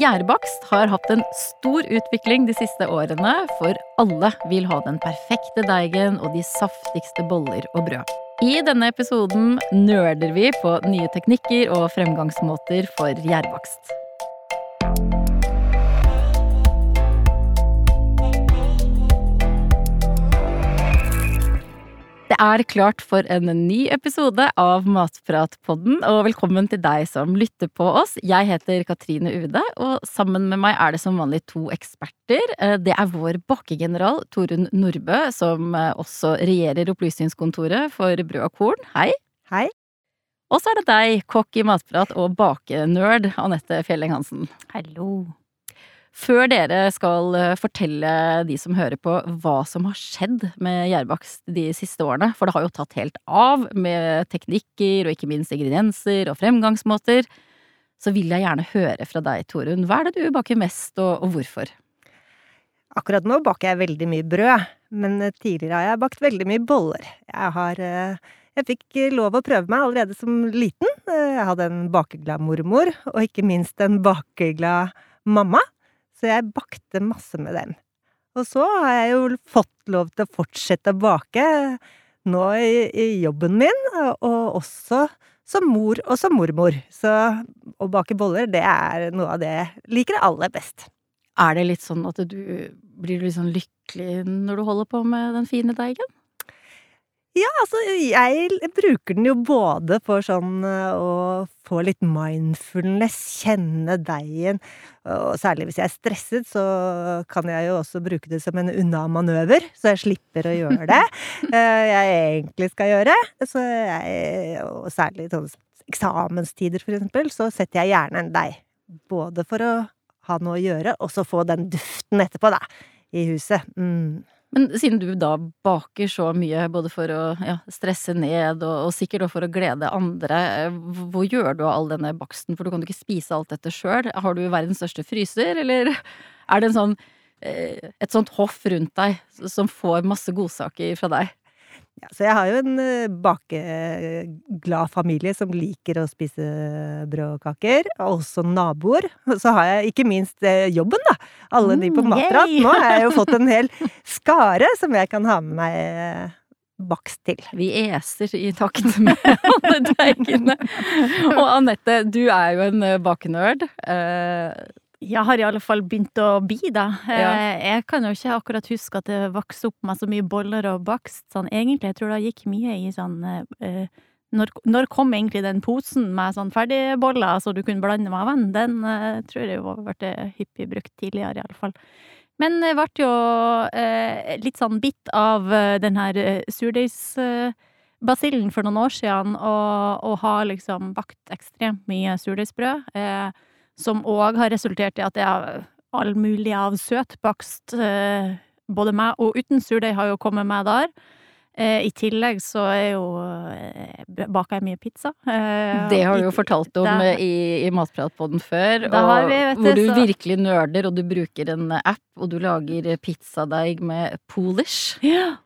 Gjærbakst har hatt en stor utvikling de siste årene, for alle vil ha den perfekte deigen og de saftigste boller og brød. I denne episoden nerder vi på nye teknikker og fremgangsmåter for gjærbakst. Det er klart for en ny episode av Matpratpodden, og velkommen til deg som lytter på oss. Jeg heter Katrine Ude, og sammen med meg er det som vanlig to eksperter. Eh, det er vår bakkegeneral Torunn Nordbø, som eh, også regjerer Opplysningskontoret for Brød og Korn. Hei. Hei. Og så er det deg, kokk i matprat og bakenerd, Anette Fjelleng Hansen. Hallo. Før dere skal eh, fortelle de som hører på hva som har skjedd med gjærbakst de siste årene, for det har jo tatt helt av med teknikker og ikke minst ingredienser og fremgangsmåter, så vil jeg gjerne høre fra deg, Torunn. Hva er det du baker mest, og, og hvorfor? Akkurat nå baker jeg veldig mye brød, men tidligere har jeg bakt veldig mye boller. Jeg har eh, Jeg fikk lov å prøve meg allerede som liten. Eh, jeg hadde en bakeglad mormor, og ikke minst en bakeglad mamma så jeg bakte masse med dem. Og så har jeg jo fått lov til å fortsette å bake nå i, i jobben min, og også som mor og som mormor. Så å bake boller, det er noe av det jeg liker aller best. Er det litt sånn at du blir litt sånn lykkelig når du holder på med den fine deigen? Ja, altså, jeg bruker den jo både for sånn eh, å få litt mindfulness, kjenne deigen, og særlig hvis jeg er stresset, så kan jeg jo også bruke det som en unna-manøver, så jeg slipper å gjøre det eh, jeg egentlig skal gjøre. Så jeg, og særlig i eksamenstider, for eksempel, så setter jeg gjerne en deig. Både for å ha noe å gjøre, og så få den duften etterpå, da, i huset. Mm. Men siden du da baker så mye, både for å ja, stresse ned og, og sikkert for å glede andre, hvor gjør du av all denne baksten, for du kan jo ikke spise alt dette sjøl. Har du verdens største fryser, eller er det sånn, eh, et sånt hoff rundt deg som får masse godsaker fra deg? Ja, så jeg har jo en uh, bakeglad familie som liker å spise brød og også naboer. Og Så har jeg ikke minst uh, jobben, da. Alle de på mm, Matrat. Nå har jeg jo fått en hel skare som jeg kan ha med meg uh, bakst til. Vi eser i takt med alle deigene. Og Anette, du er jo en bakenerd. Jeg har i alle fall begynt å bli da. Ja. Eh, jeg kan jo ikke akkurat huske at det vokste opp med så mye boller og bakst. Sånn egentlig, jeg tror det gikk mye i sånn uh, når, når, kom egentlig den posen med sånn ferdigboller så du kunne blande med vann? Den uh, tror jeg jo ble hyppig brukt tidligere, i alle fall. Men jeg ble jo uh, litt sånn bitt av den her surdeigsbasillen for noen år siden, og, og har liksom bakt ekstremt mye surdeigsbrød. Uh, som òg har resultert i at jeg har all mulig av søtbakst, eh, både med og uten surdeig har jo kommet med der. Eh, I tillegg så er jo eh, baker jeg mye pizza. Det har du jo fortalt om det, i, i Matpratpodden før, og, vi, hvor du så. virkelig nerder, og du bruker en app, og du lager pizzadeig med Polish. Ja.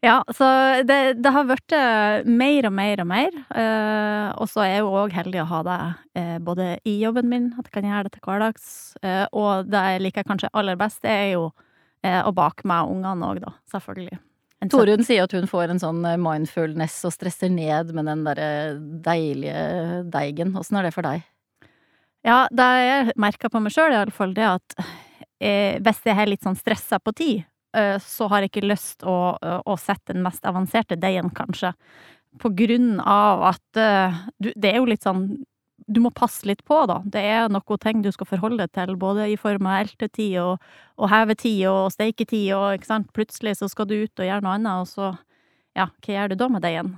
Ja, så det, det har blitt eh, mer og mer og mer. Eh, og så er jeg jo òg heldig å ha det eh, både i jobben min, at jeg kan gjøre det til hverdags, eh, og det jeg liker kanskje aller best, det er jo eh, å bake med ungene òg, da. Selvfølgelig. Torunn sier at hun får en sånn eh, mindfulness og stresser ned med den derre deilige deigen. Åssen er det for deg? Ja, det jeg merker på meg sjøl, i alle fall, det at hvis jeg er litt sånn stressa på tid, så har jeg ikke lyst å, å sette den mest avanserte deigen, kanskje. På grunn av at uh, du, det er jo litt sånn Du må passe litt på, da. Det er noe ting du skal forholde deg til, både i form av eltetid og, og hevetid og steiketid, og ikke sant, plutselig så skal du ut og gjøre noe annet, og så Ja, hva gjør du da med deigen?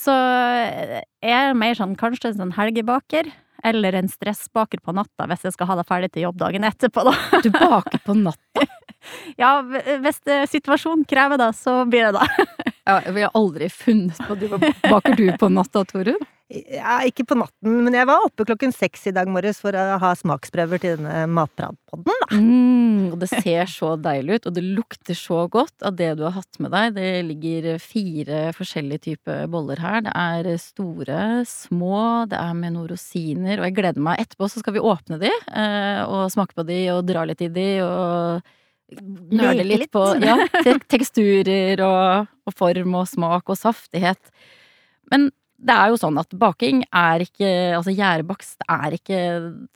Så jeg er mer sånn kanskje en sånn helgebaker eller en stressbaker på natta hvis jeg skal ha det ferdig til jobb dagen etterpå, da. Du baker på natta? ja, hvis situasjonen krever det, så blir det det. ja, vi har aldri funnet på det. Baker du på natta, Torunn? Ja, ikke på natten, men jeg var oppe klokken seks i dag morges for å ha smaksprøver til denne matpratpodden, da. Mm, og det ser så deilig ut, og det lukter så godt av det du har hatt med deg. Det ligger fire forskjellige typer boller her. Det er store, små, det er med noen rosiner, og jeg gleder meg. Etterpå så skal vi åpne de, eh, og smake på de, og dra litt i de, og nøle litt litt. på ja, teksturer og, og form og smak og saftighet. Men det er jo sånn at baking er ikke Altså gjærbakst er ikke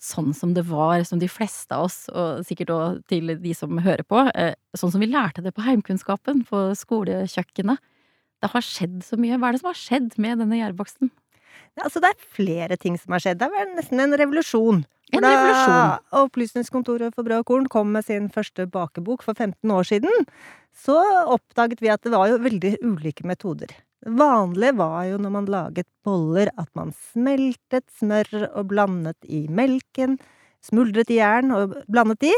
sånn som det var, som de fleste av oss, og sikkert òg til de som hører på, eh, sånn som vi lærte det på heimkunnskapen på skolekjøkkenet. Det har skjedd så mye. Hva er det som har skjedd med denne gjærbaksten? Altså, det er flere ting som har skjedd. Det er nesten en revolusjon. En revolusjon. da. Opplysningskontoret for brød og korn kom med sin første bakebok for 15 år siden, så oppdaget vi at det var jo veldig ulike metoder. Det vanlige var jo når man laget boller, at man smeltet smør og blandet i melken, smuldret i jern og blandet i.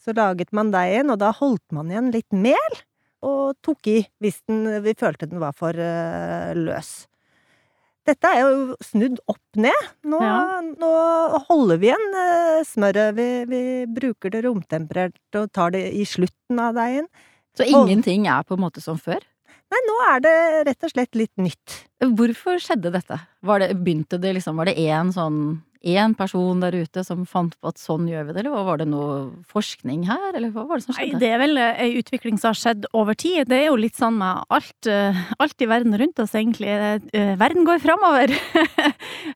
Så laget man deigen, og da holdt man igjen litt mel, og tok i hvis den, vi følte den var for uh, løs. Dette er jo snudd opp ned. Nå, Ja. nå holder vi igjen uh, smøret. Vi, vi bruker det romtemperert og tar det i slutten av deigen. Så ingenting er på en måte som før? Nei, nå er det rett og slett litt nytt. Hvorfor skjedde dette? Var det, begynte det liksom, var det én sånn Én person der ute som fant på at sånn gjør vi det, eller var det noe forskning her, eller hva var det som skjedde? Nei, det er vel eh, ei utvikling som har skjedd over tid. Det er jo litt sånn med alt, eh, alt i verden rundt oss, egentlig. Eh, Verden går framover.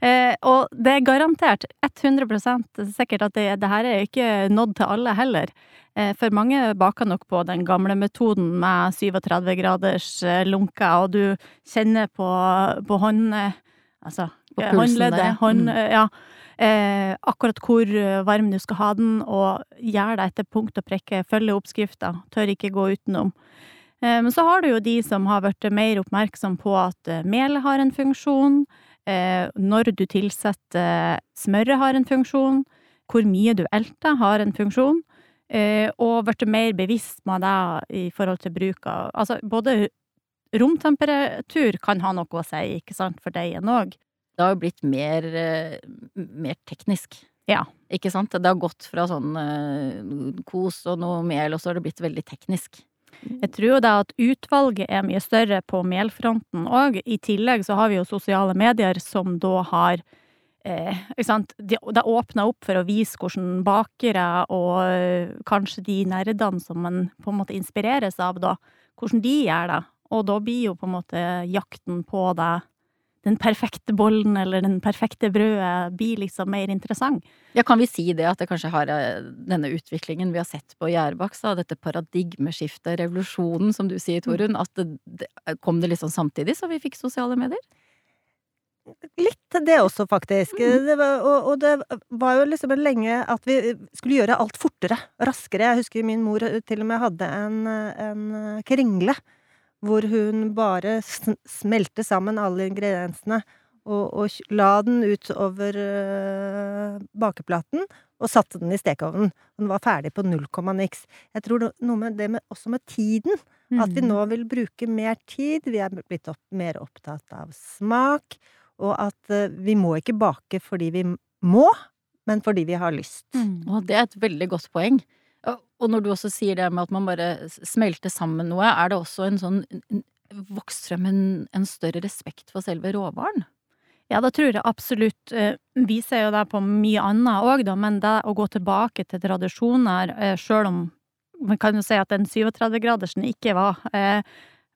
Eh, Og det er garantert 100% sikkert at det, det her er ikke nådd til alle heller. Eh, For mange baker nok på den gamle metoden med 37 graders lunker, og du kjenner på, på hånd... eh, Altså, På eh, pulsen håndleddet, hånd, Mm. eh, ja. Eh, akkurat hvor eh, varm du skal ha den, og gjør det etter punkt og prikke, følge oppskrifta, tør ikke gå utenom. Eh, så har du jo de som har vært mer oppmerksom på at eh, melet har en funksjon, eh, når du tilsetter smøret har en funksjon, hvor mye du elter har en funksjon, eh, og vært mer bevisst med det i forhold til bruk av Altså både romtemperatur kan ha noe å si, ikke sant, for deigen òg. Det har jo blitt mer, eh, mer teknisk. Ja. Ikke sant? Det har gått fra sånn eh, kos og noe mel, og så har det blitt veldig teknisk. Jeg tror jo da at utvalget er mye større på melfronten òg. I tillegg så har vi jo sosiale medier som da har eh, ikke sant? Det de åpner opp for å vise hvordan bakere og eh, kanskje de nerdene som man på en måte inspireres av, da, hvordan de gjør det. Og da blir jo på en måte jakten på det den perfekte bollen eller den perfekte brødet blir liksom mer interessant. Ja, kan vi si det at det kanskje har eh, denne utviklingen vi har sett på Gjærbakk, dette paradigmeskiftet, revolusjonen, som du sier, Torunn, at det, det, kom det liksom samtidig som vi fikk sosiale medier? Litt det også, faktisk. Det var, og, og det var jo liksom lenge at vi skulle gjøre alt fortere, raskere. Jeg husker min mor til og med hadde en, en kringle hvor hun bare smelte sammen alle ingrediensene og, og la den ut over øh, bakeplaten og satte den i stekeovnen. Den var ferdig på null komma niks. Jeg tror noe med det med, også med tiden. At vi nå vil bruke mer tid. Vi er blitt opp, mer opptatt av smak. Og at øh, vi må ikke bake fordi vi må, men fordi vi har lyst. Mm. Og det er et veldig godt poeng. Og- når du også sier det med at man bare smelter sammen noe, er det også en sånn vokst frem en, en større respekt for selve råvaren? Ja, det tror jeg absolutt. Eh, Vi ser jo det på mye annet òg, da, men det å gå tilbake til tradisjoner, eh, sjøl om man kan jo si at den 37-gradersen ikke var eh,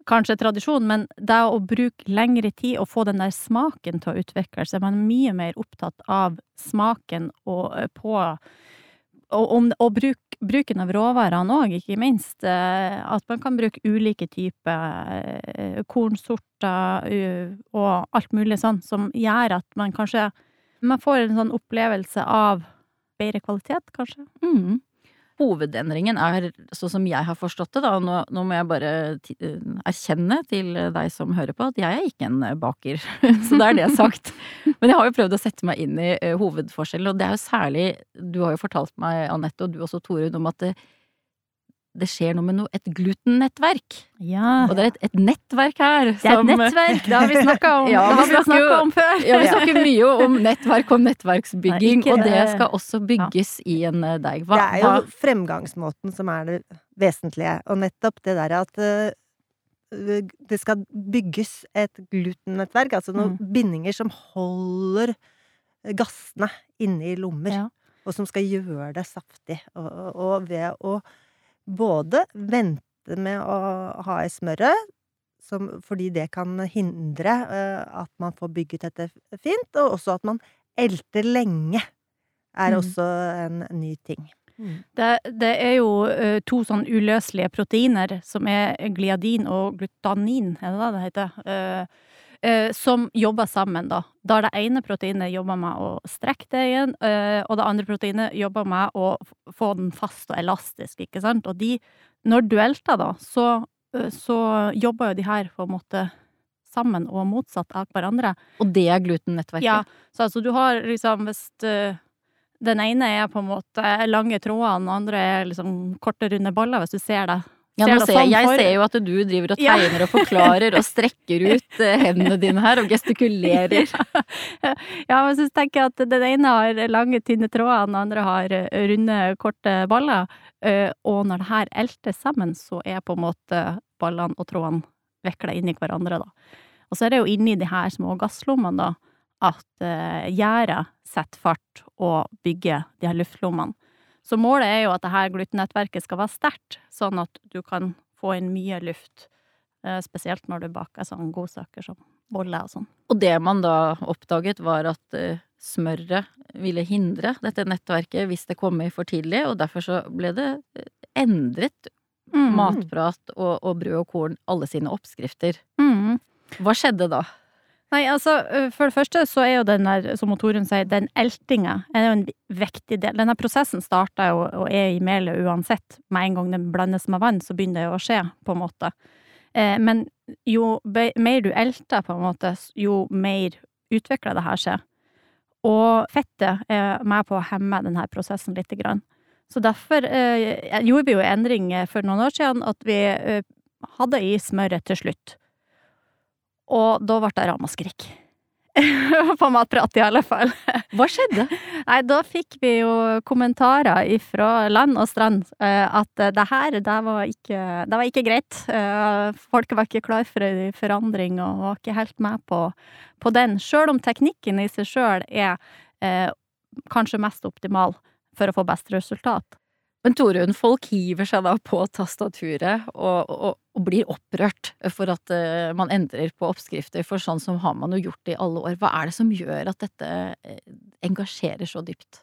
kanskje tradisjon, men det å bruke lengre tid og få den der smaken til å utvikle seg, man er mye mer opptatt av smaken og eh, på og, om, og bruk, bruken av råvarene òg, ikke minst. Eh, at man kan bruke ulike typer eh, kornsorter uh, og alt mulig sånn, som gjør at man kanskje Man får en sånn opplevelse av bedre kvalitet, kanskje. Mm. Hovedendringen er, sånn som jeg har forstått det, da, nå, nå må jeg bare eh, erkjenne til deg som hører på, at jeg er ikke en eh, baker. Så da er det sagt. Men jeg har jo prøvd å sette meg inn i eh, hovedforskjellen, og det er jo særlig Du har jo fortalt meg, Anette, og du også, Torunn, om at det, det skjer noe med noe, et glutennettverk. Ja. Og det er et, et nettverk her Det er et nettverk, det har vi snakka om, Ja, det har vi snakker snakket om før. Ja, vi snakker mye om nettverk og nettverksbygging, Nei, og det skal også bygges i en eh, deig. Det er jo fremgangsmåten som er det vesentlige, og nettopp det der at eh, det skal bygges et glutennettverk, altså noen bindinger som holder gassene inne i lommer, Ja. og som skal gjøre det saftig. Og, og ved å både vente med å ha i smøret, som, fordi det kan hindre eh, at man får bygget dette fint, og også at man elter lenge, er Mm. også en ny ting. Det, det er jo eh, to sånn uløselige proteiner, som er gliadin og glutanin, er det det det heter? Eh, som jobber sammen, da. Da det ene proteinet jobber med å strekke deigen, igjen, og det andre proteinet jobber med å få den fast og elastisk, ikke sant? Og de, når duelter, da, så, eh, så jobber jo de her på en måte sammen og motsatt av hverandre. Og det er glutennettverket? Ja, så altså du har liksom hvis eh, den ene er på en måte lange tråder, den andre er liksom korte, runde baller, hvis du ser det. Ja, Ser jeg ser jo at du driver og Ja. tegner og forklarer og strekker ut eh, hendene dine her og gestikulerer. Ja, men så tenker jeg at den ene har lange, tynne tråder, den andre har eh, runde, korte baller, eh, og når det her eltes sammen, så er på en måte ballene og trådene vikla inn i hverandre, da. Og så er det jo inni de her små gasslommene, da, at gjerdet setter fart og bygger de her luftlommene. Så målet er jo at det her glutennettverket skal være sterkt, sånn at du kan få inn mye luft. eh, spesielt når du baker sånne godsaker som boller og sånn. Og det man da oppdaget var at eh, smøret ville hindre dette nettverket hvis det kom i for tidlig, og derfor så ble det eh, endret Mm. matprat og, og brød og korn, alle sine oppskrifter. Mm. Hva skjedde da? Nei, altså, for det første så er jo den der, som motoren sier, den eltinga er jo en vi- viktig del. Denne prosessen starter jo og er i melet uansett. Med en gang den blandes med vann, så begynner det jo å skje, på en måte. Eh, men jo mer du elter, på en måte, jo mer utvikla det her skjer. Og fettet er med på å hemme denne prosessen lite grann. Så derfor eh, gjorde vi jo en endring eh, for noen år siden, at vi eh, hadde i smøret til slutt. Og da ble det ramaskrik. På matprat, i alle fall. Hva skjedde? Nei, da fikk vi jo kommentarer fra land og strand eh, at eh, det her, det var ikke, det var ikke greit. Eh, Folk var ikke klar for en forandring og var ikke helt med på, på den. Sjøl om teknikken i seg sjøl er eh, kanskje mest optimal for å få best resultat. Men Torunn, folk hiver seg da på tastaturet og, og, og blir opprørt for at uh, man endrer på oppskrifter, for sånn som har man jo gjort det i alle år. Hva er det som gjør at dette eh, engasjerer så dypt?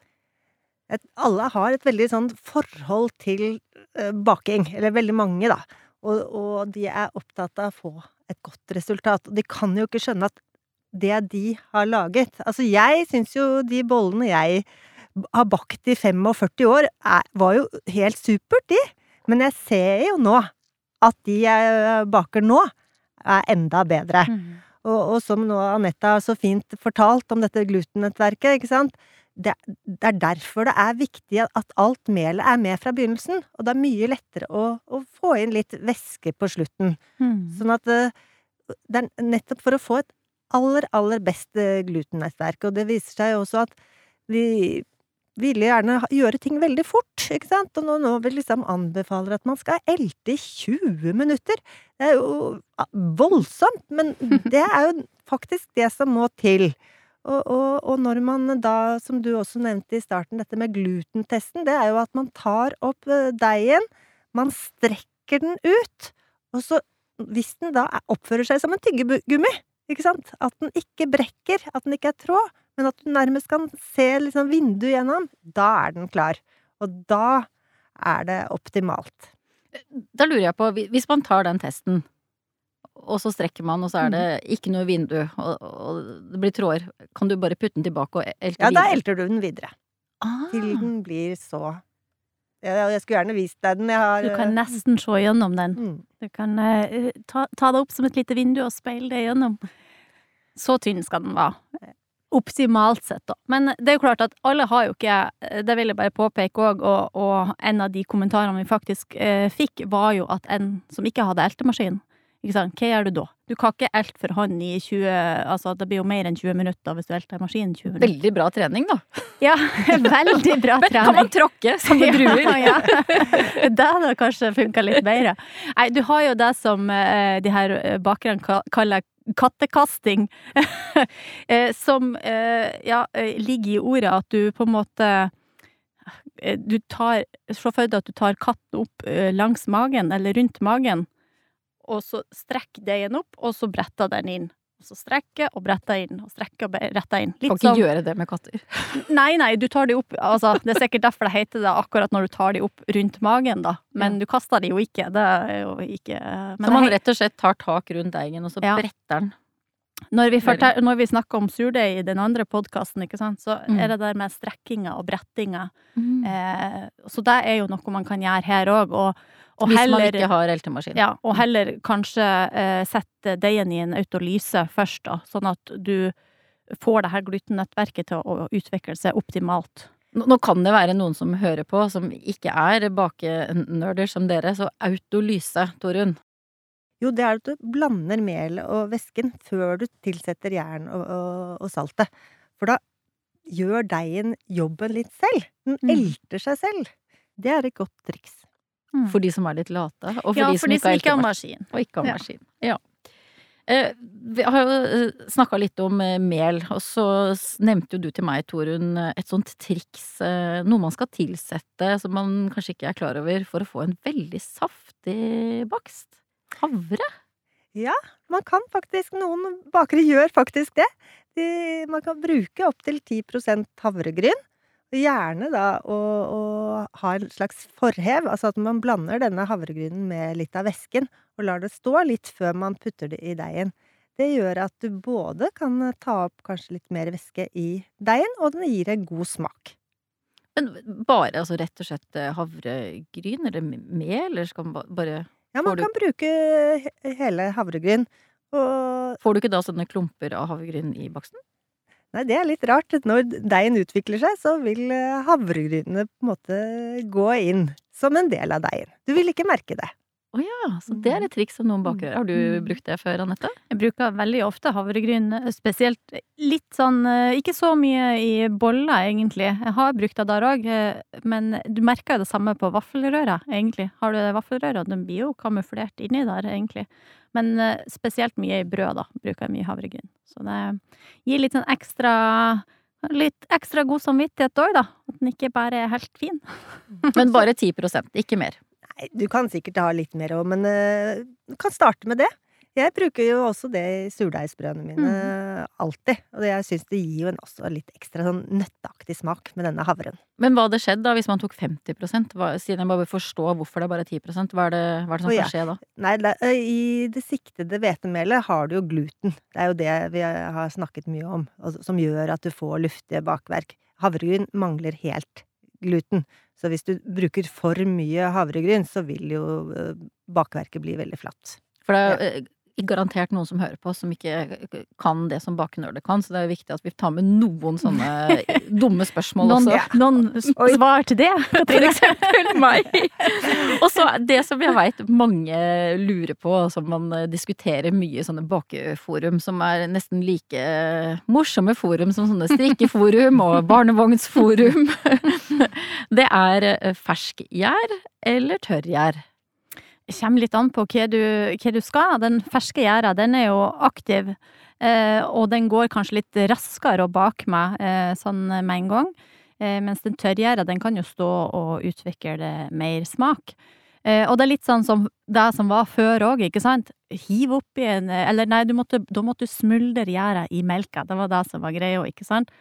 et, alle har et veldig sånn forhold til uh, baking, eller veldig mange, da. Og, og de er opptatt av å få et godt resultat. Og de kan jo ikke skjønne at det de har laget Altså, jeg syns jo de bollene jeg har bakt i 45 år, er, var jo helt supert, de. Men jeg ser jo nå at de jeg baker nå, er enda bedre. Og, og som nå Anette har så fint fortalt om dette glutennettverket, ikke sant. Det, det er derfor det er viktig at alt melet er med fra begynnelsen. Og det er mye lettere å, å få inn litt væske på slutten. Mm. Sånn at eh, det er nettopp for å få et aller, aller best eh, glutennettverk. Og det viser seg jo også at vi ville gjerne gjøre ting veldig fort, ikke sant. Og nå, nå vi liksom anbefaler at man skal elte i 20 minutter. Det er jo voldsomt, men det er jo faktisk det som må til. Og, og, og når man da, som du også nevnte i starten, dette med glutentesten, det er jo at man tar opp eh, deigen, man strekker den ut, og så, hvis den da er- oppfører seg som en tyggegummi, ikke sant, at den ikke brekker, at den ikke er tråd, men at du nærmest kan se liksom vinduet gjennom, da er den klar. Og da er det optimalt. Da lurer jeg på, hvis man tar den testen, og så strekker man, og så er det Mm. ikke noe vindu, og, og det blir tråder, kan du bare putte den tilbake og elte videre? Ja, da elter du den videre. Ah. Til den blir så Jeg skulle gjerne vist deg den. Jeg har Du kan eh, nesten se gjennom den. mm. Du kan uh, ta, ta det opp som et lite vindu og speile det gjennom. Så tynn skal den være. Optimalt sett, da. Men det er jo klart at alle har jo ikke Det vil jeg bare påpeke òg, og, og, en av de kommentarene vi faktisk eh, fikk, var jo at en som ikke hadde eltemaskin, ikke sant, hva gjør du da? Du kan ikke elte for hånd i 20 Altså, det blir jo mer enn 20 minutter hvis du elter maskinen 20 minutter. Veldig bra trening, da. Ja, veldig bra Men kan man tråkke som en druer? Ja, ja. Det hadde kanskje funka litt bedre. Nei, du har jo det som eh, de her eh, bakerne kaller kattekasting. eh, som eh, ja, eh, ligger i ordet at du på en måte Du tar Se for deg at du tar katten opp langs magen, eller rundt magen, og så strekk deigen opp, og så bretter den inn. Og så strekker og bretter inn, og strekker og bretter inn. Kan ikke som gjøre det med katter. Nei, nei, du tar de opp altså, Det er sikkert derfor det heter det akkurat når du tar de opp rundt magen, da. Men du kaster de jo ikke. Det er jo ikke Men Så man rett og slett tar tak rundt deigen, og så Ja. bretter den. Når, vi fortel, når vi snakker om surdeig i den andre podkasten, så Mm. er det der med strekkinga og brettinga. Eh, så det er jo noe man kan gjøre her òg. Og, og Hvis heller man ikke har eltemaskin. Ja, og heller kanskje eh, sette deigen i en autolyse først, da, sånn at du får det her glutennettverket til å utvikle seg optimalt. Nå kan det være noen som hører på, som ikke er bakenerder som dere, så autolyse, Torunn. Jo, det er at du blander melet og væsken før du tilsetter jern og, og, og saltet. For da gjør deigen jobben litt selv. Den Mm. elter seg selv. Det er et godt triks. For de som er litt late, og for ja, de for de ikke som ikke har maskin. Og ikke har Ja. maskin. Ja. Eh, vi har jo snakka litt om eh, mel, og så nevnte jo du til meg, Torunn, eh, et sånt triks. eh, Noe man skal tilsette som man kanskje ikke er klar over, for å få en veldig saftig bakst. Havre. Man kan faktisk, noen bakere gjør faktisk det. De, man kan bruke opptil 10 havregryn. Gjerne da å, å ha en slags forhev, altså at man blander denne havregrynen med litt av væsken, og lar det stå litt før man putter det i deigen. Det gjør at du både kan ta opp kanskje litt mer væske i deigen, og den gir en god smak. Men bare altså rett og slett eh, havregryn, eller mel, eller skal man bare Ja, man du- kan bruke hele havregryn. Og Får du ikke da sånne klumper av havregryn i baksten? Nei, det er litt rart. Når deigen utvikler seg, så vil eh, havregrynene på en måte gå inn som en del av deigen. Du vil ikke merke det. Å ja, så det er et triks som noen baker. Har du Mm. brukt det før, Anette? Jeg bruker veldig ofte havregryn, spesielt litt sånn eh, Ikke så mye i boller, egentlig. Jeg har brukt det der òg, men du merker jo det samme på vaffelrøra, egentlig. Har du vaffelrøra, den blir jo kamuflert inni der, egentlig. Men eh, spesielt mye i brød, da, bruker jeg mye havregryn. Så det gir litt sånn ekstra Litt ekstra god samvittighet òg, da. At den ikke bare er helt fin. Men bare 10% ikke mer. Nei, du kan sikkert ha litt mer òg, men uh, du kan starte med det. Jeg bruker jo også det i surdeigsbrødene mine alltid. Og jeg syns det gir jo en også litt ekstra sånn nøtteaktig smak med denne havren. Men hva hadde skjedd da hvis man tok 50 hva, Siden jeg bare vil forstå hvorfor det er bare 10 hva er det, hva er det som oh, ja. skal skje da? Nei, det, i det siktede hvetemelet har du jo gluten. Det er jo det vi har snakket mye om, som gjør at du får luftige bakverk. Havregryn mangler helt gluten. Så hvis du bruker for mye havregryn, så vil jo eh, bakverket bli veldig flatt. For det er eh, garantert noen som hører på som ikke kan det som bakenørder kan, så det er jo viktig at vi tar med noen sånne dumme spørsmål Noen, også. noen svar til det? For eksempel meg. Og så det som jeg veit mange lurer på, som man eh, diskuterer mye i sånne bakeforum, som er nesten like morsomme forum som sånne strikkeforum og barnevognsforum, det er fersk ferskgjær eller tørrgjær. Det kommer litt an på hva du, hva du skal. Den ferske gjæra, den er jo aktiv, eh, og den går kanskje litt raskere å bake med eh, sånn med en gang. Eh, mens den tørrgjæra, den kan jo stå og utvikle mer smak. Eh, og det er litt sånn som det som var før òg, ikke sant? Hiv oppi en Eller nei, måtte, da måtte du smuldre gjæra i melka. Det var det som var greia, ikke sant?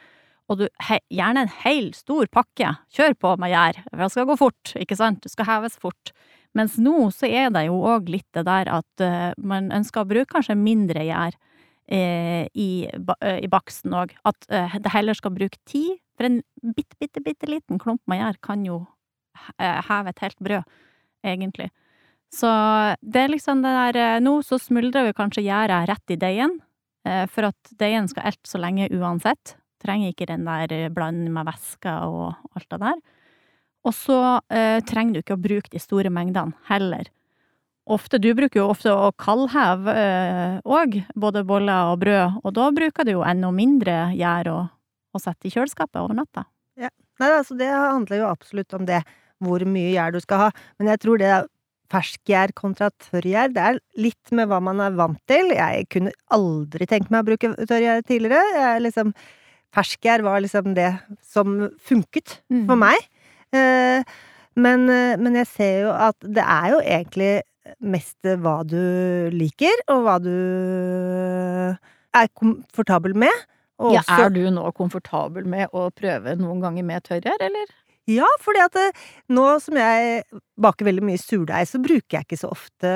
Og du, he, gjerne en hel stor pakke. Kjør på med gjær, for det skal gå fort, ikke sant? Det skal heves fort. Mens nå så er det jo òg litt det der at uh, man ønsker å bruke kanskje mindre gjær uh, i, eh, i baksten òg. At det heller skal bruke tid. For en bitte, bitte, bitte liten klump med gjær kan jo heve et helt brød, egentlig. Så det er liksom det der Nå så smuldrer vi kanskje gjæra rett i deigen, for at deigen skal elte så lenge uansett. Trenger ikke den der blanden med væske og alt det der. Og så eh, trenger du ikke å bruke de store mengdene heller. Ofte, du bruker jo ofte å kaldheve òg, eh, både boller og brød, og da bruker du jo enda mindre gjær å, å sette i kjøleskapet over natta. Ja. Nei, altså det handler jo absolutt om det, hvor mye gjær du skal ha, men jeg tror det ferskgjær kontra tørrgjær, det er litt med hva man er vant til. Jeg kunne aldri tenkt meg å bruke tørrgjær tidligere. Jeg liksom, ferskgjær var liksom det som funket mm. for meg. Eh, men, eh, men jeg ser jo at det er jo egentlig mest hva du liker, og hva du er komfortabel med. ja, er du nå komfortabel med å prøve noen ganger med tørrgjær, eller? Ja, fordi at det, eh, nå som jeg baker veldig mye surdeig, så bruker jeg ikke så ofte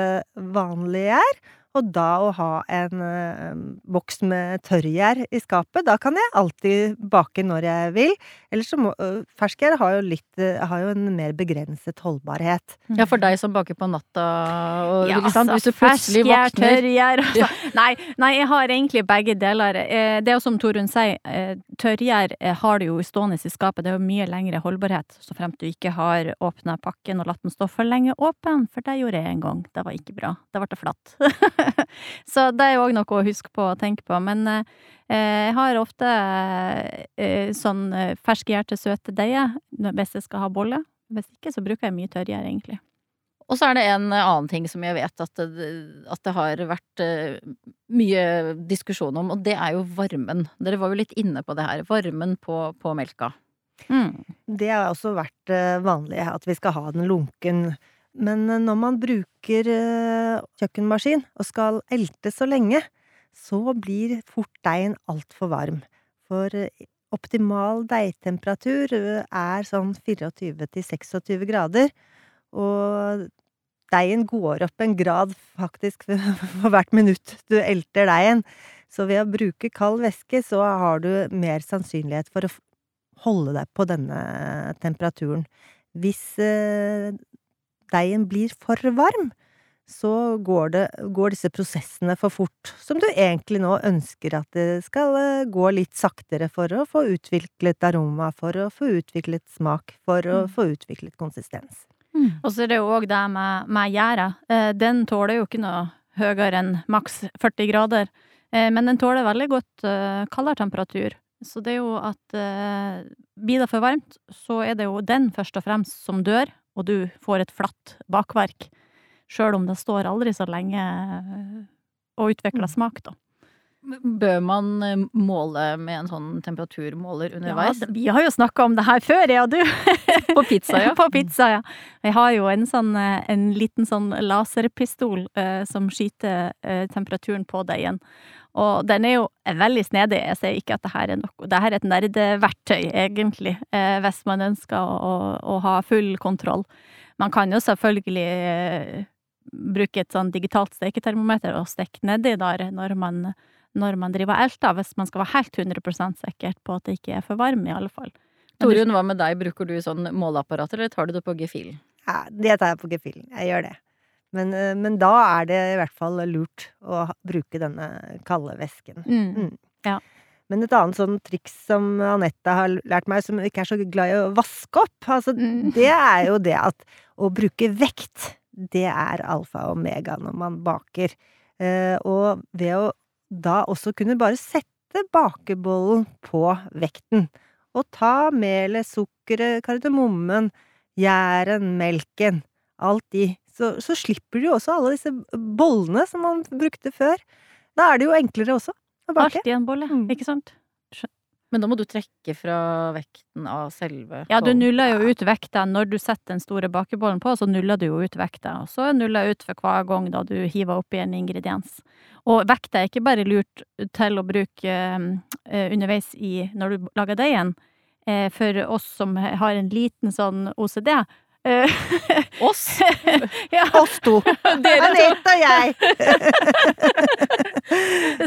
vanlig gjær. Og da å ha en uh, boks med tørrgjær i skapet, da kan jeg alltid bake når jeg vil. Ellers så må uh, Ferskgjær har jo litt uh, har jo en mer begrenset holdbarhet. Ja, for deg som baker på natta og ja, liksom, altså, Hvis du plutselig våkner Tørrgjær altså. Nei, nei, jeg har egentlig begge deler. Det er jo som Torunn sier, tørrgjær har du jo stående i skapet. Det er jo mye lengre holdbarhet, så fremt du ikke har åpna pakken og latt den stå for lenge åpen. For det gjorde jeg en gang. Det var ikke bra. Det ble flatt. så det er jo òg noe å huske på og tenke på. Men eh, jeg har ofte eh, sånn eh, ferskgjær til søte deiger hvis jeg skal ha bolle. Hvis ikke, så bruker jeg mye tørrgjær, egentlig. Og så er det en annen ting som jeg vet at det, at det har vært uh, mye diskusjon om, og det er jo varmen. Dere var jo litt inne på det her. Varmen på, på melka. Mm. Det har også vært uh, vanlig, at vi skal ha den lunken men eh, når man bruker eh, kjøkkenmaskin og skal elte så lenge, så blir fort deigen altfor varm. For eh, optimal deigtemperatur er sånn 24-26 grader, og deigen går opp en grad faktisk for hvert minutt du elter deigen. Så ved å bruke kald væske, så har du mer sannsynlighet for å holde deg på denne temperaturen. Hvis deigen blir for varm, så går, det, går, disse prosessene for fort, som du egentlig nå ønsker at det skal eh, gå litt saktere for å få utviklet aroma, for å få utviklet smak, for å mm. få utviklet konsistens. Mm. Og så er det jo òg det med, med gjæra. Eh, den tåler jo ikke noe høyere enn maks 40 grader, eh, men den tåler veldig godt kaldere temperatur. Så det er jo at blir det for varmt, så er det jo den først og fremst som dør, og du får et flatt bakverk, sjøl om det står aldri så lenge og utvikler mm. smak, da. Bør man eh, måle med en sånn temperaturmåler underveis? Ja, vi har jo snakka om det her før, jeg og du. På pizza, ja. På pizza, ja. Jeg har jo en sånn, eh, en liten sånn laserpistol eh, som skyter eh, temperaturen på deigen. Og den er jo veldig snedig. Jeg sier ikke at det her er noe Det her er et nerdeverktøy, egentlig, eh, hvis man ønsker å, å, ha full kontroll. Man kan jo selvfølgelig eh, bruke et sånn digitalt steketermometer og stikke nedi der når man, når man driver og elter, hvis man skal være helt 100% sikker på at det ikke er for varm, i alle fall. Torunn, hva med deg? Bruker du sånn måleapparat, eller tar du det på gefühl? Ja, det tar jeg på gefühlen. Jeg gjør det. Men, eh, men, da er det i hvert fall lurt å bruke denne kalde væsken. Mm. Mm. Ja. Men et annet sånn triks som Anette har lært meg, som ikke er så glad i å vaske opp, altså, mm. det er jo det at å bruke vekt, det er alfa og omega når man baker. Eh, og ved å da også kunne bare sette bakebollen på vekten, og ta melet, sukkeret, kardemommen, gjæren, melken, alt i så, så slipper du jo også alle disse bollene som man brukte før. Da er det jo enklere også å bake. Alt i en bolle, mm. ikke sant? Men da må du trekke fra vekten av selve Ja, du nuller jo ut vekta når du setter den store bakebollen på, så nuller du jo ut vekta. Og så nuller jeg ut for hver gang da du hiver oppi en ingrediens. Og vekta er ikke bare lurt til å bruke uh, underveis i når du lager deigen. Uh, for oss som har en liten sånn OCD, Eh, Oss? ja, Oss to. Anette og jeg.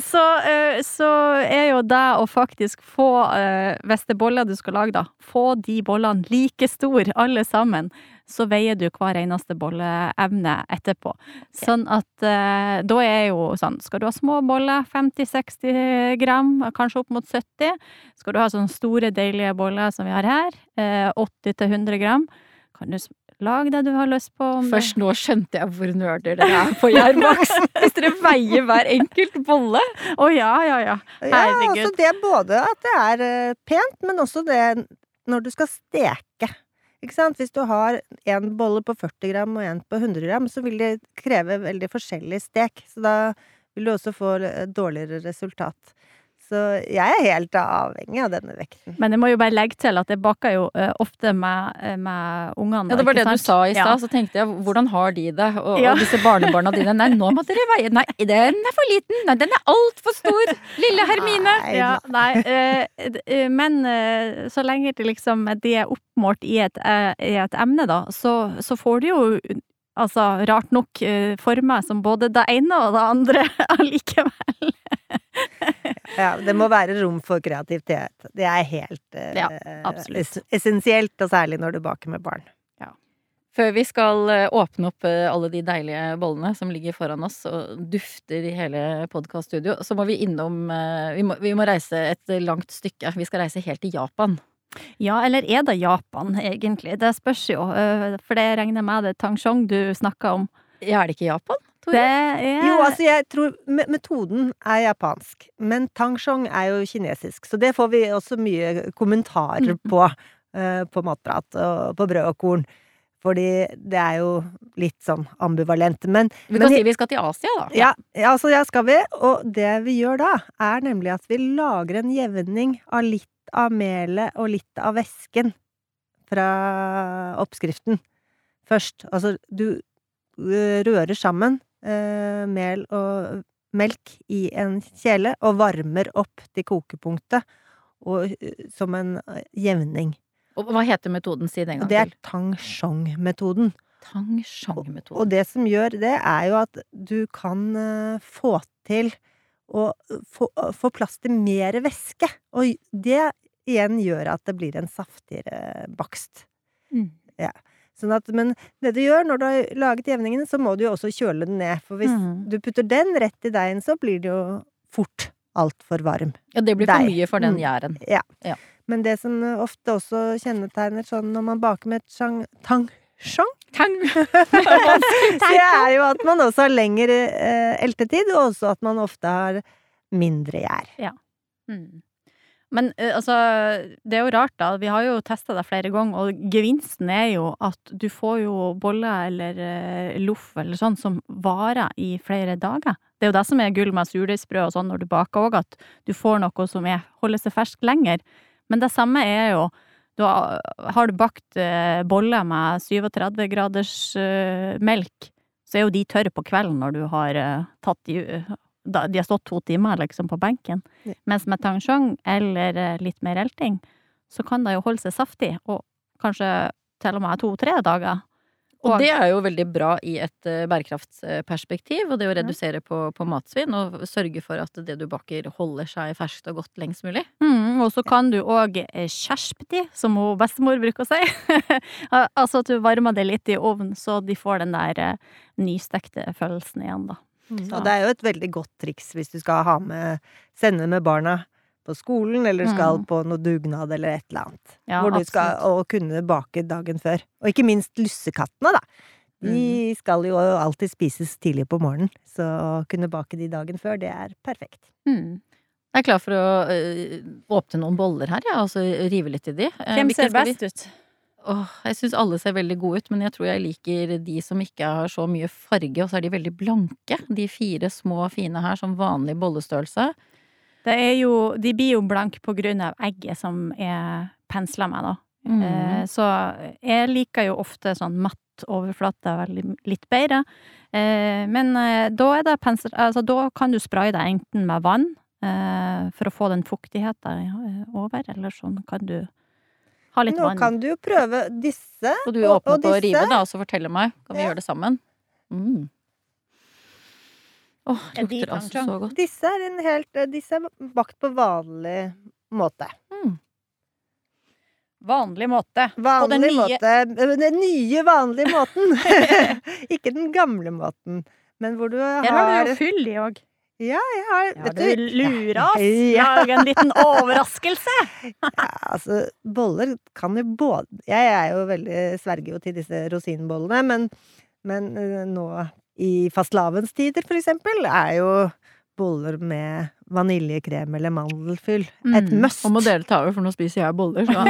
så, eh, så er jo det å faktisk få, eh, hvis det er boller du skal lage, da, få de bollene like store, alle sammen, så veier du hver eneste bolleevne etterpå. Sånn at eh, da er jo sånn, skal du ha små boller, 50-60 gram, kanskje opp mot 70, skal du ha sånne store, deilige boller som vi har her, eh, 80-100 gram, kan du lage det du har lyst på. om det- Først nå skjønte jeg hvor nerder dere er på Jærboks. Hvis dere veier hver enkelt bolle. Å ja, ja, ja. Ja, Herregud. altså det er både at det er eh, pent, men også det når du skal steke. Ikke sant? Hvis du har en bolle på 40 gram og en på 100 gram, så vil det kreve veldig forskjellig stek. Så da vil du også få eh, dårligere resultat. Så jeg er helt avhengig av denne vekten. Men jeg må jo bare legge til at jeg baker jo uh, ofte med, eh, med ungene. Ja, det var det det du sa i Ja. så tenkte jeg hvordan har de det? Og, Ja. og disse barnebarna dine. Nei, nå må dere veie Nei, den er for liten! Nei, den er altfor stor! Lille Hermine! Nei, Ja, nei, Uh, men uh, så lenge det liksom de er oppmålt i et, i et emne, da, så, så får de jo altså rart nok for meg som både det ene og det andre allikevel. Ja, det må være rom for kreativitet. Det er helt eh, Ja, essensielt, og særlig når du baker med barn. Før vi skal eh, åpne opp eh, alle de deilige bollene som ligger foran oss og dufter i hele podkaststudio, så må vi innom eh, vi må, vi må reise et langt stykke. Vi skal reise helt til Japan. Ja, eller er det Japan, egentlig? Det spørs jo, eh, for det regner med det Tangshong du snakker om. Ja, er det ikke Japan? Tore? Det er Jo, altså jeg tror metoden er japansk, men tangshong er jo kinesisk, så det får vi også mye kommentarer Mhm. på eh, på matprat og på brød og korn. Fordi det er jo litt sånn ambivalent. Men Vi kan men, si vi skal til Asia, da. ja, ja, altså ja, skal vi. Og det vi gjør da, er nemlig at vi lager en jevning av litt av melet og litt av væsken fra oppskriften først. Altså, du øh, rører sammen eh, mel og melk i en kjele og varmer opp til kokepunktet og, øh, som en øh, jevning. Og hva heter metoden? Si det en gang Og det er tang shong-metoden. Tang shong-metoden. Og det som gjør det, er jo at du kan eh, få til å få, få plass til mer væske. Og det igjen gjør at det blir en saftigere bakst. Mm. Sånn at, men det du gjør når du har laget jevningen, så må du jo også kjøle den ned. For hvis Mm. du putter den rett i deigen, så blir det jo fort altfor varm. Ja, det blir for Deig. mye for den Mm. Ja, Men det som ofte også kjennetegner sånn når man baker med et sjang, Tang! det er jo at man også har lengre eh, eltetid, og også at man ofte har mindre gjær. Mm. Men eh, altså, det er jo rart, da. Vi har jo testa det flere ganger, og gevinsten er jo at du får jo boller eller eh, loff eller sånn som varer i flere dager. Det er jo det som er gull med surdeigsbrød og sånn når du baker òg, at du får noe som er, holder seg fersk lenger. Men det samme er jo da har du bakt eh, boller med 37 graders eh, melk, så er jo de tørre på kvelden når du har eh, tatt de De har stått to timer liksom på benken. Ja. Mens med tangshong eller litt mer elting, så kan det jo holde seg saftig, og kanskje til og med to-tre dager. Og det er jo veldig bra i et eh, bærekraftsperspektiv, og det å redusere på, på matsvinn og sørge for at det du baker holder seg ferskt og godt lengst mulig. Mm, og så kan du òg kjerspti, de, som hun bestemor bruker å si. altså at du varmer det litt i ovnen, så de får den der eh, nystekte følelsen igjen, da. Og det er jo et veldig godt triks hvis du skal ha med, sende med barna på skolen, eller skal Mm. på noe dugnad eller et eller annet. Ja, hvor du skal absolutt. og kunne bake dagen før. Og ikke minst lussekattene, da. De Mm. skal jo alltid spises tidlig på morgenen, så å kunne bake de dagen før, det er perfekt. Mm. Jeg er klar for å øh, åpne noen boller her, ja, og så rive litt i de. Eh, Hvem ser best ut? Åh, jeg syns alle ser veldig gode ut, men jeg tror jeg liker de som ikke har så mye farge, og så er de veldig blanke. De fire små fine her som vanlig bollestørrelse. Det er jo, de blir jo blanke på grunn av egget som er pensla med, da. Mm. Eh, Så jeg liker jo ofte sånn matt overflate veldig litt bedre. Eh, Men eh, da er det pensel... Altså da kan du spraye det enten med vann eh, for å få den fuktigheten eh, over, eller sånn kan du Ha litt Nå vann. kan du jo prøve disse. Og du Og- åpner og på å rive, da, og så fortelle meg. Kan vi Ja. gjøre det sammen? Mm. Åh, det de lukter altså så godt. Disse er, en helt, eh, disse er bakt på vanlig måte. Mm. Vanlig måte. Vanlig den måte. Nye... Den nye, vanlige måten. Ikke den gamle måten. Men hvor du har, Her har du jo fyll i òg. Ja, jeg har Ja, vet du lurer oss. Ja. Lage en liten overraskelse. Ja, altså, boller kan jo både Jeg er jo veldig sverger jo til disse rosinbollene, men, men eh, nå i fastelavnstider, for eksempel, er jo boller med vaniljekrem eller mandelfyll et Mm. must. Og må dere ta over, for nå spiser jeg boller. Så.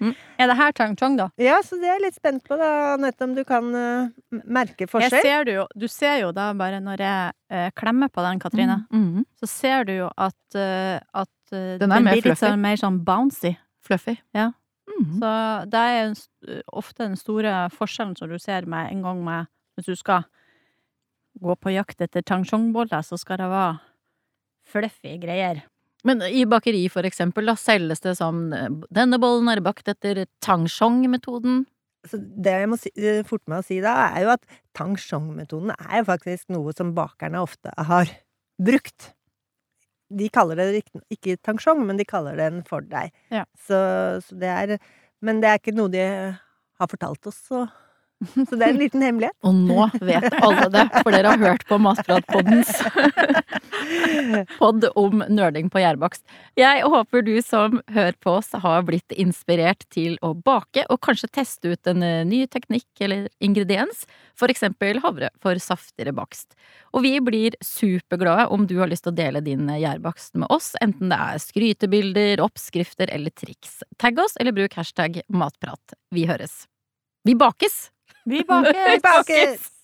Mm. Er det her tang chong, da? Ja, så det er jeg litt spent på, da, Anette, om du kan uh, merke merke Jeg forskjell. ser du, jo, du ser jo da bare når jeg uh, klemmer på den, Katrine, Mm. så ser du jo at, uh, at Den er mer blir litt sånn, mer sånn bouncy. Fluffy. Ja. Mm. Så det er ofte den store forskjellen som du ser med en gang med Hvis du skal gå på jakt etter tangchongboller, så skal det være fluffy greier. Men i bakeri, for eksempel, da selges det som eh, Denne bollen er bakt etter tangshong-metoden? Så det jeg må si, forte meg å si da, er jo at tang shong-metoden er jo faktisk noe som bakerne ofte har brukt. De kaller det ikke tangshong, men de kaller den for deg. Ja. Så, så det er Men det er ikke noe de har fortalt oss, så Så det er en liten hemmelighet. Og nå vet alle det, for dere har hørt på Matpratpoddens podd om nerding på gjærbakst. Jeg håper du som hører på oss har blitt inspirert til å bake, og kanskje teste ut en eh, ny teknikk eller ingrediens, for eksempel havre for saftigere bakst. Og vi blir superglade om du har lyst til å dele din gjærbakst med oss, enten det er skrytebilder, oppskrifter eller triks. Tagg oss, eller bruk hashtag matprat. Vi høres. Vi bakes! Vi baker! Vi bakes!